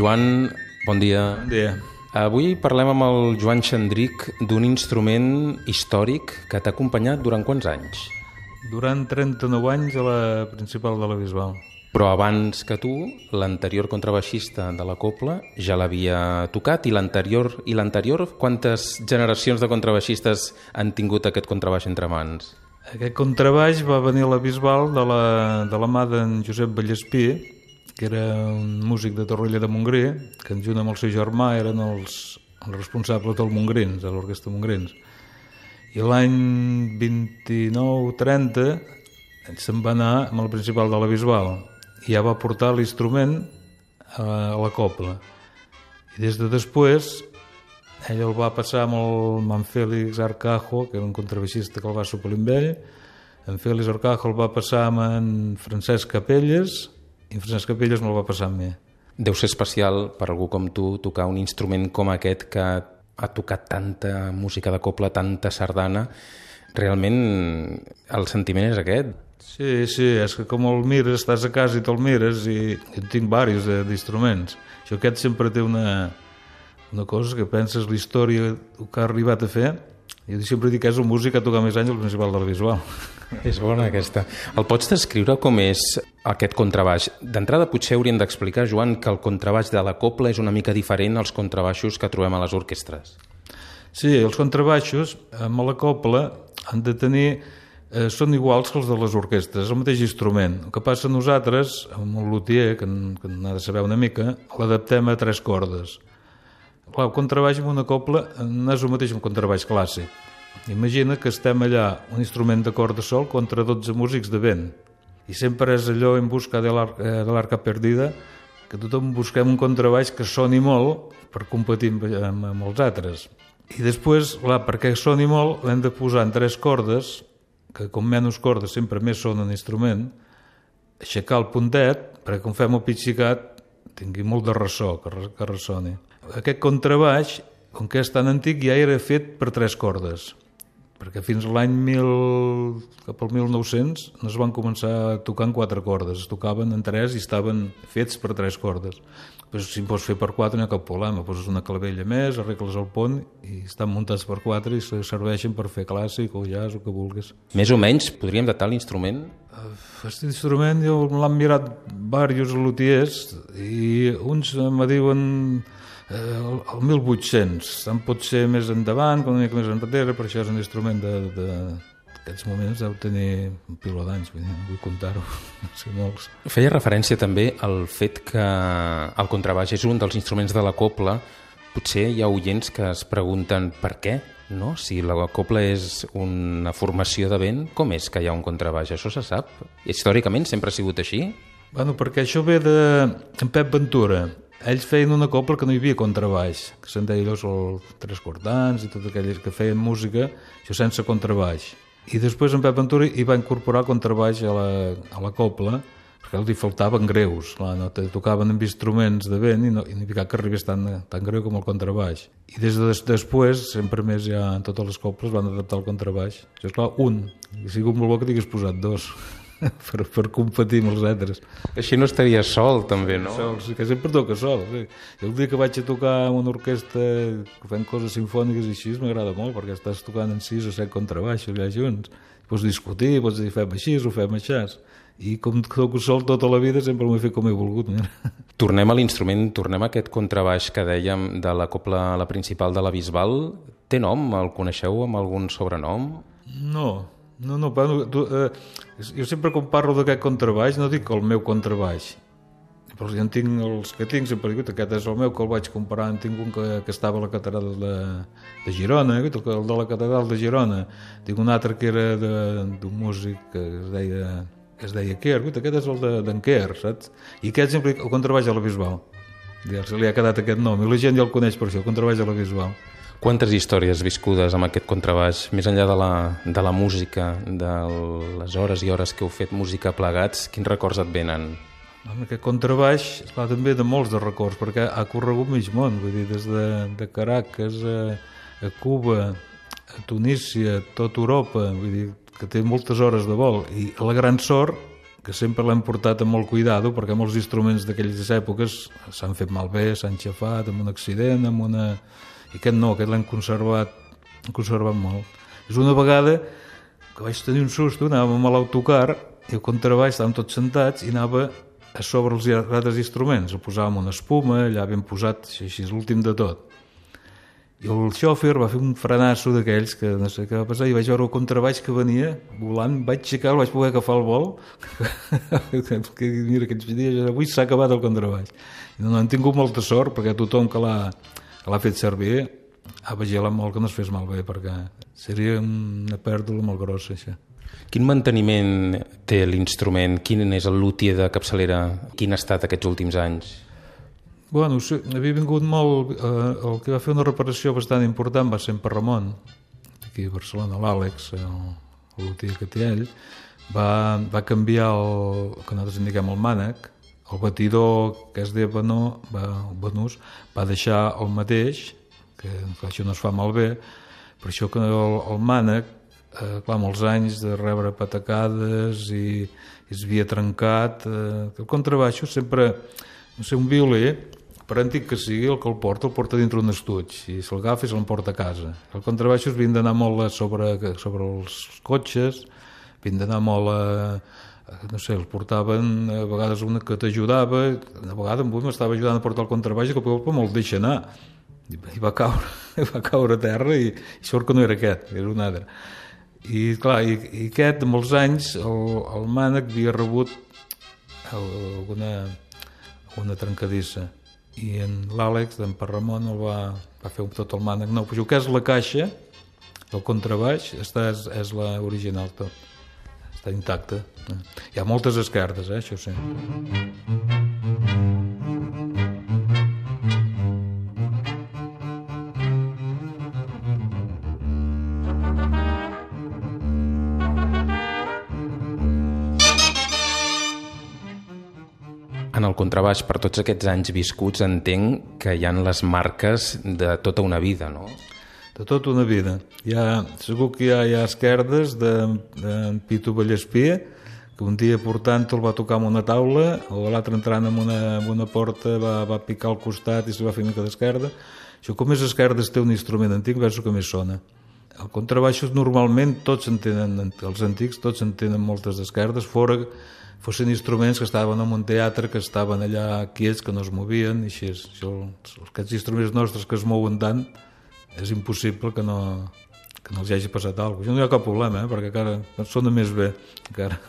Joan, bon dia. Bon dia. Avui parlem amb el Joan Xandric d'un instrument històric que t'ha acompanyat durant quants anys? Durant 39 anys a la principal de la Bisbal. Però abans que tu, l'anterior contrabaixista de la Copla ja l'havia tocat i l'anterior i l'anterior quantes generacions de contrabaixistes han tingut aquest contrabaix entre mans? Aquest contrabaix va venir a la Bisbal de la, de la mà d'en Josep Vallespí, que era un músic de Torroella de Montgrí, que en junt amb el seu germà eren els, els responsables del Montgrins, de l'orquestra Montgrins. I l'any 29-30 se'n va anar amb el principal de la Bisbal i ja va portar l'instrument a, la copla. I des de després ell el va passar amb el amb en Félix Arcajo, que era un contrabaixista que el va suplir amb ell, en Félix Arcajo el va passar amb en Francesc Capelles i Francesc Capelles me'l va passar amb mi. Deu ser especial per algú com tu tocar un instrument com aquest que ha tocat tanta música de copla, tanta sardana. Realment el sentiment és aquest. Sí, sí, és que com el mires, estàs a casa i te'l mires i en tinc diversos d'instruments. Això aquest sempre té una, una cosa que penses la història que ha arribat a fer jo sempre dic que és un músic que ha tocat més anys al principal de la visual. És bona aquesta. El pots descriure com és aquest contrabaix? D'entrada potser hauríem d'explicar, Joan, que el contrabaix de la copla és una mica diferent als contrabaixos que trobem a les orquestres. Sí, els contrabaixos amb la copla han de tenir eh, són iguals que els de les orquestres, és el mateix instrument. El que passa nosaltres, amb un luthier, que, que n'ha de saber una mica, l'adaptem a tres cordes. Clar, el contrabaix amb una copla no és el mateix un contrabaix clàssic. Imagina que estem allà, un instrument de corda sol contra 12 músics de vent. I sempre és allò en busca de l'arca perdida, que tothom busquem un contrabaix que soni molt per competir amb, amb, amb els altres. I després, clar, perquè soni molt, l'hem de posar en tres cordes, que com menys cordes sempre més sona un instrument, aixecar el puntet, perquè com fem el pitxicat, tingui molt de ressò, que, que ressoni. Aquest contrabaix, com que és tan antic, ja era fet per tres cordes perquè fins a l'any 1000, cap al 1900 no es van començar a tocar en quatre cordes, es tocaven en tres i estaven fets per tres cordes. Però si en pots fer per quatre no hi ha cap problema, poses una clavella més, arregles el pont i estan muntats per quatre i serveixen per fer clàssic o jazz o que vulguis. Més o menys podríem datar l'instrument? Aquest instrument jo l'han mirat diversos lutiers i uns me diuen eh, el 1800, tant pot ser més endavant, com una mica més enrere, per això és un instrument de, de, aquests moments deu tenir un piló d'anys, vull, vull comptar-ho, no sé molts. Feia referència també al fet que el contrabaix és un dels instruments de la copla. Potser hi ha oients que es pregunten per què, no? Si la copla és una formació de vent, com és que hi ha un contrabaix? Això se sap? Històricament sempre ha sigut així? Bueno, perquè això ve de en Pep Ventura, ells feien una copla que no hi havia contrabaix, que se'n deia els tres cortants i tot aquells que feien música, això sense contrabaix. I després en Pep Ventura hi va incorporar contrabaix a la, a la copla, perquè hi faltaven greus, clar, no? tocaven amb instruments de vent i no, i no hi que arribés tan, tan greu com el contrabaix. I des de des, després, sempre més ja en totes les coples van adaptar el contrabaix. Això és clar, un, i ha sigut molt bo que t'hagués posat dos. per, per competir amb els altres. Així no estaria sol, també, no? Sol, sí, que sempre toca sol. Sí. El dia que vaig a tocar amb una orquestra fent coses sinfòniques i així m'agrada molt, perquè estàs tocant en sis o set contrabaixos allà junts. Pots discutir, pots dir fem així o fem així. I com toco sol tota la vida sempre m'ho he fet com he volgut. Mira. Tornem a l'instrument, tornem a aquest contrabaix que dèiem de la copla la principal de la Bisbal. Té nom? El coneixeu amb algun sobrenom? No, no, no, bueno, tu, eh, jo sempre quan parlo d'aquest contrabaix no dic el meu contrabaix, però jo en tinc els que tinc, sempre dic, aquest és el meu, que el vaig comparar, en tinc un que, que estava a la catedral de, de Girona, el, el de la catedral de Girona, tinc un altre que era d'un músic que es deia, que es deia Kerr, aquest és el d'en de, Kerr, saps? I aquest sempre el contrabaix a la Bisbal. Se li ha quedat aquest nom, i la gent ja el coneix per això, el contrabaix a la Bisbal. Quantes històries viscudes amb aquest contrabaix, més enllà de la, de la música, de les hores i hores que heu fet música plegats, quins records et venen? Amb aquest contrabaix, esclar, també de molts de records, perquè ha corregut mig món, vull dir, des de, de Caracas a, a Cuba, a Tunísia, tot Europa, vull dir, que té moltes hores de vol, i la gran sort que sempre l'hem portat amb molt cuidado, perquè molts instruments d'aquelles èpoques s'han fet malbé, s'han xafat amb un accident, amb una... I aquest no, aquest l'hem conservat, conservat molt. És una vegada que vaig tenir un susto, anàvem a l'autocar i al contrabaix estàvem tots sentats i anava a sobre els altres instruments. El posàvem una espuma, allà ben posat, així, així l'últim de tot. I el xòfer va fer un frenasso d'aquells que no sé què va passar i vaig veure el contrabaix que venia volant, vaig aixecar, vaig poder agafar el vol que mira, aquests dies avui s'ha acabat el contrabaix no, no hem tingut molta sort perquè tothom que l'ha fet servir ha vigilat molt que no es fes malbé perquè seria una pèrdua molt grossa això. Quin manteniment té l'instrument? Quin és el luthier de capçalera? Quin ha estat aquests últims anys? Bueno, sí, havia vingut molt... Eh, el que va fer una reparació bastant important va ser en Parramon, aquí a Barcelona, l'Àlex, el, el lutier que té ell, va, va canviar el, que nosaltres indiquem el mànec, el batidor que és de Benó, Benús, va deixar el mateix, que això no es fa malbé, per això que el, el mànec, eh, clar, molts anys de rebre patacades i, i es havia trencat, eh, el contrabaixo sempre, no sé, un violer per antic que sigui, el que el porta, el porta dintre un estuig, i si l'agafa se l'emporta a casa. El contrabaixos havien d'anar molt sobre, sobre els cotxes, havien d'anar molt a, no sé, els portaven a vegades una que t'ajudava, a vegades un m'estava ajudant a portar el contrabaix i que el me'l deixa anar. I va caure, va caure a terra i, i sort que no era aquest, era un altre. I clar, i, i aquest, de molts anys, el, el mànec havia rebut alguna, alguna trencadissa i en l'Àlex d'en Parramon el va, va fer tot el mànec nou. Però que és la caixa, el contrabaix, està, és, és la original tot. Està intacta. Hi ha moltes esquerdes, eh, això sí. En el contrabaix, per tots aquests anys viscuts, entenc que hi han les marques de tota una vida, no? De tota una vida. Hi ha, segur que hi ha, hi ha esquerdes de, de Pitu Vallespí, que un dia portant el va tocar amb una taula, o l'altre entrant en una, en una porta va, va picar al costat i se va fer mica d'esquerda. Això, com més esquerdes té un instrument antic, veus que més sona. El contrabaixos normalment tots en tenen, els antics tots en tenen moltes esquerdes, fora fossin instruments que estaven en un teatre, que estaven allà quiets, que no es movien, i així. Això, aquests instruments nostres que es mouen tant, és impossible que no, que no els hagi passat alguna cosa. No hi ha cap problema, eh? perquè encara sona més bé. Encara.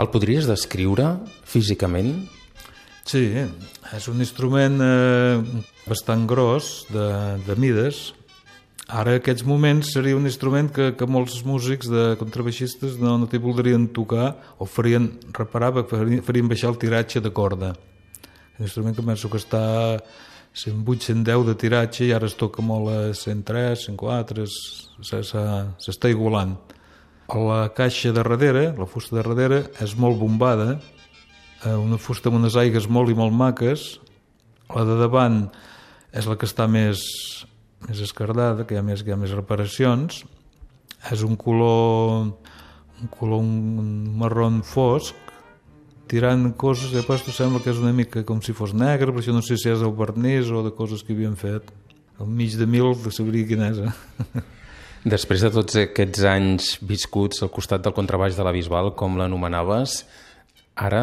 El podries descriure físicament? Sí, és un instrument eh, bastant gros, de, de mides, Ara, aquests moments, seria un instrument que, que molts músics de contrabaixistes no, no t'hi voldrien tocar o farien reparar, farien, farien baixar el tiratge de corda. Un instrument que està 108, 110 de tiratge i ara es toca molt a 103, 104, s'està igualant. La caixa de darrere, la fusta de darrere, és molt bombada, eh, una fusta amb unes aigues molt i molt maques, la de davant és la que està més, més escardada, que hi ha més, hi ha més reparacions, és un color, un color un marron fosc, tirant coses, de pas sembla que és una mica com si fos negre, però això no sé si és el vernís o de coses que havien fet. Al mig de mil de sabria quina és. Eh? Després de tots aquests anys viscuts al costat del contrabaix de la Bisbal, com l'anomenaves, ara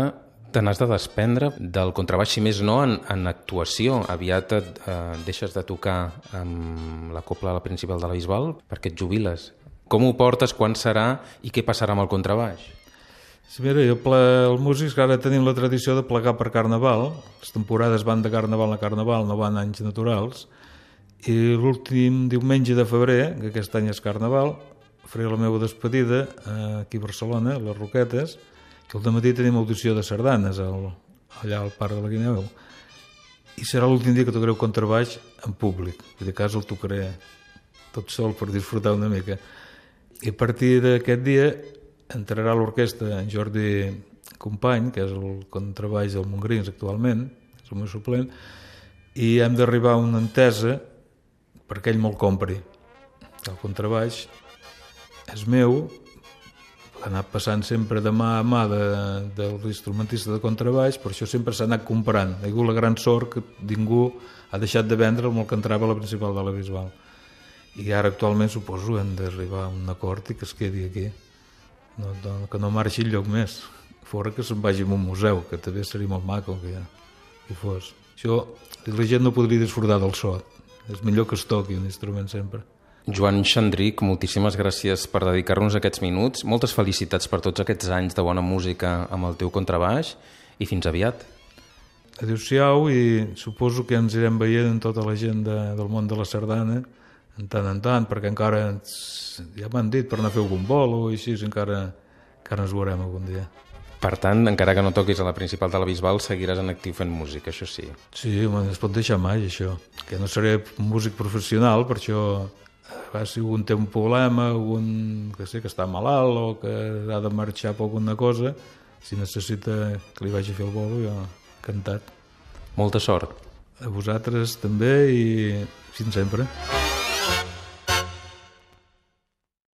te n'has de desprendre del contrabaix, si més no en, en actuació. Aviat et eh, deixes de tocar amb la copla principal de la Bisbal perquè et jubiles. Com ho portes, quan serà i què passarà amb el contrabaix? Sí, mira, jo ple, el músics que ara tenim la tradició de plegar per Carnaval, les temporades van de Carnaval a Carnaval, no van anys naturals, i l'últim diumenge de febrer, que aquest any és Carnaval, faré la meva despedida eh, aquí a Barcelona, a les Roquetes, que al matí tenim audició de sardanes al, allà al Parc de la Guineu. I serà l'últim dia que tocareu contrabaix en públic. I de cas el tocaré tot sol per disfrutar una mica. I a partir d'aquest dia entrarà a l'orquestra en Jordi Company que és el contrabaix del Montgrins actualment és el meu suplent i hem d'arribar a una entesa perquè ell me'l compri el contrabaix és meu ha anat passant sempre de mà a mà de, de l'instrumentista de contrabaix, per això sempre s'ha anat comprant. Ha hagut la gran sort que ningú ha deixat de vendre el que entrava a la principal de la Bisbal. I ara actualment suposo hem d'arribar a un acord i que es quedi aquí. No, no, que no marxi lloc més. Fora que se'n vagi a un museu, que també seria molt maco que ja hi fos. Això, la gent no podria disfrutar del so. És millor que es toqui un instrument sempre. Joan Xandric, moltíssimes gràcies per dedicar-nos aquests minuts. Moltes felicitats per tots aquests anys de bona música amb el teu contrabaix i fins aviat. Adéu-siau i suposo que ens irem veient en tota la gent de, del món de la sardana en tant en tant, perquè encara ens, ja m'han dit per anar a fer algun vol o així, encara, encara ens veurem algun dia. Per tant, encara que no toquis a la principal de la Bisbal, seguiràs en actiu fent música, això sí. Sí, home, es pot deixar mai, això. Que no seré músic professional, per això va, si un té un problema, un que sé que està malalt o que ha de marxar per alguna cosa, si necessita que li vagi a fer el bolo, jo encantat. Molta sort. A vosaltres també i fins sempre.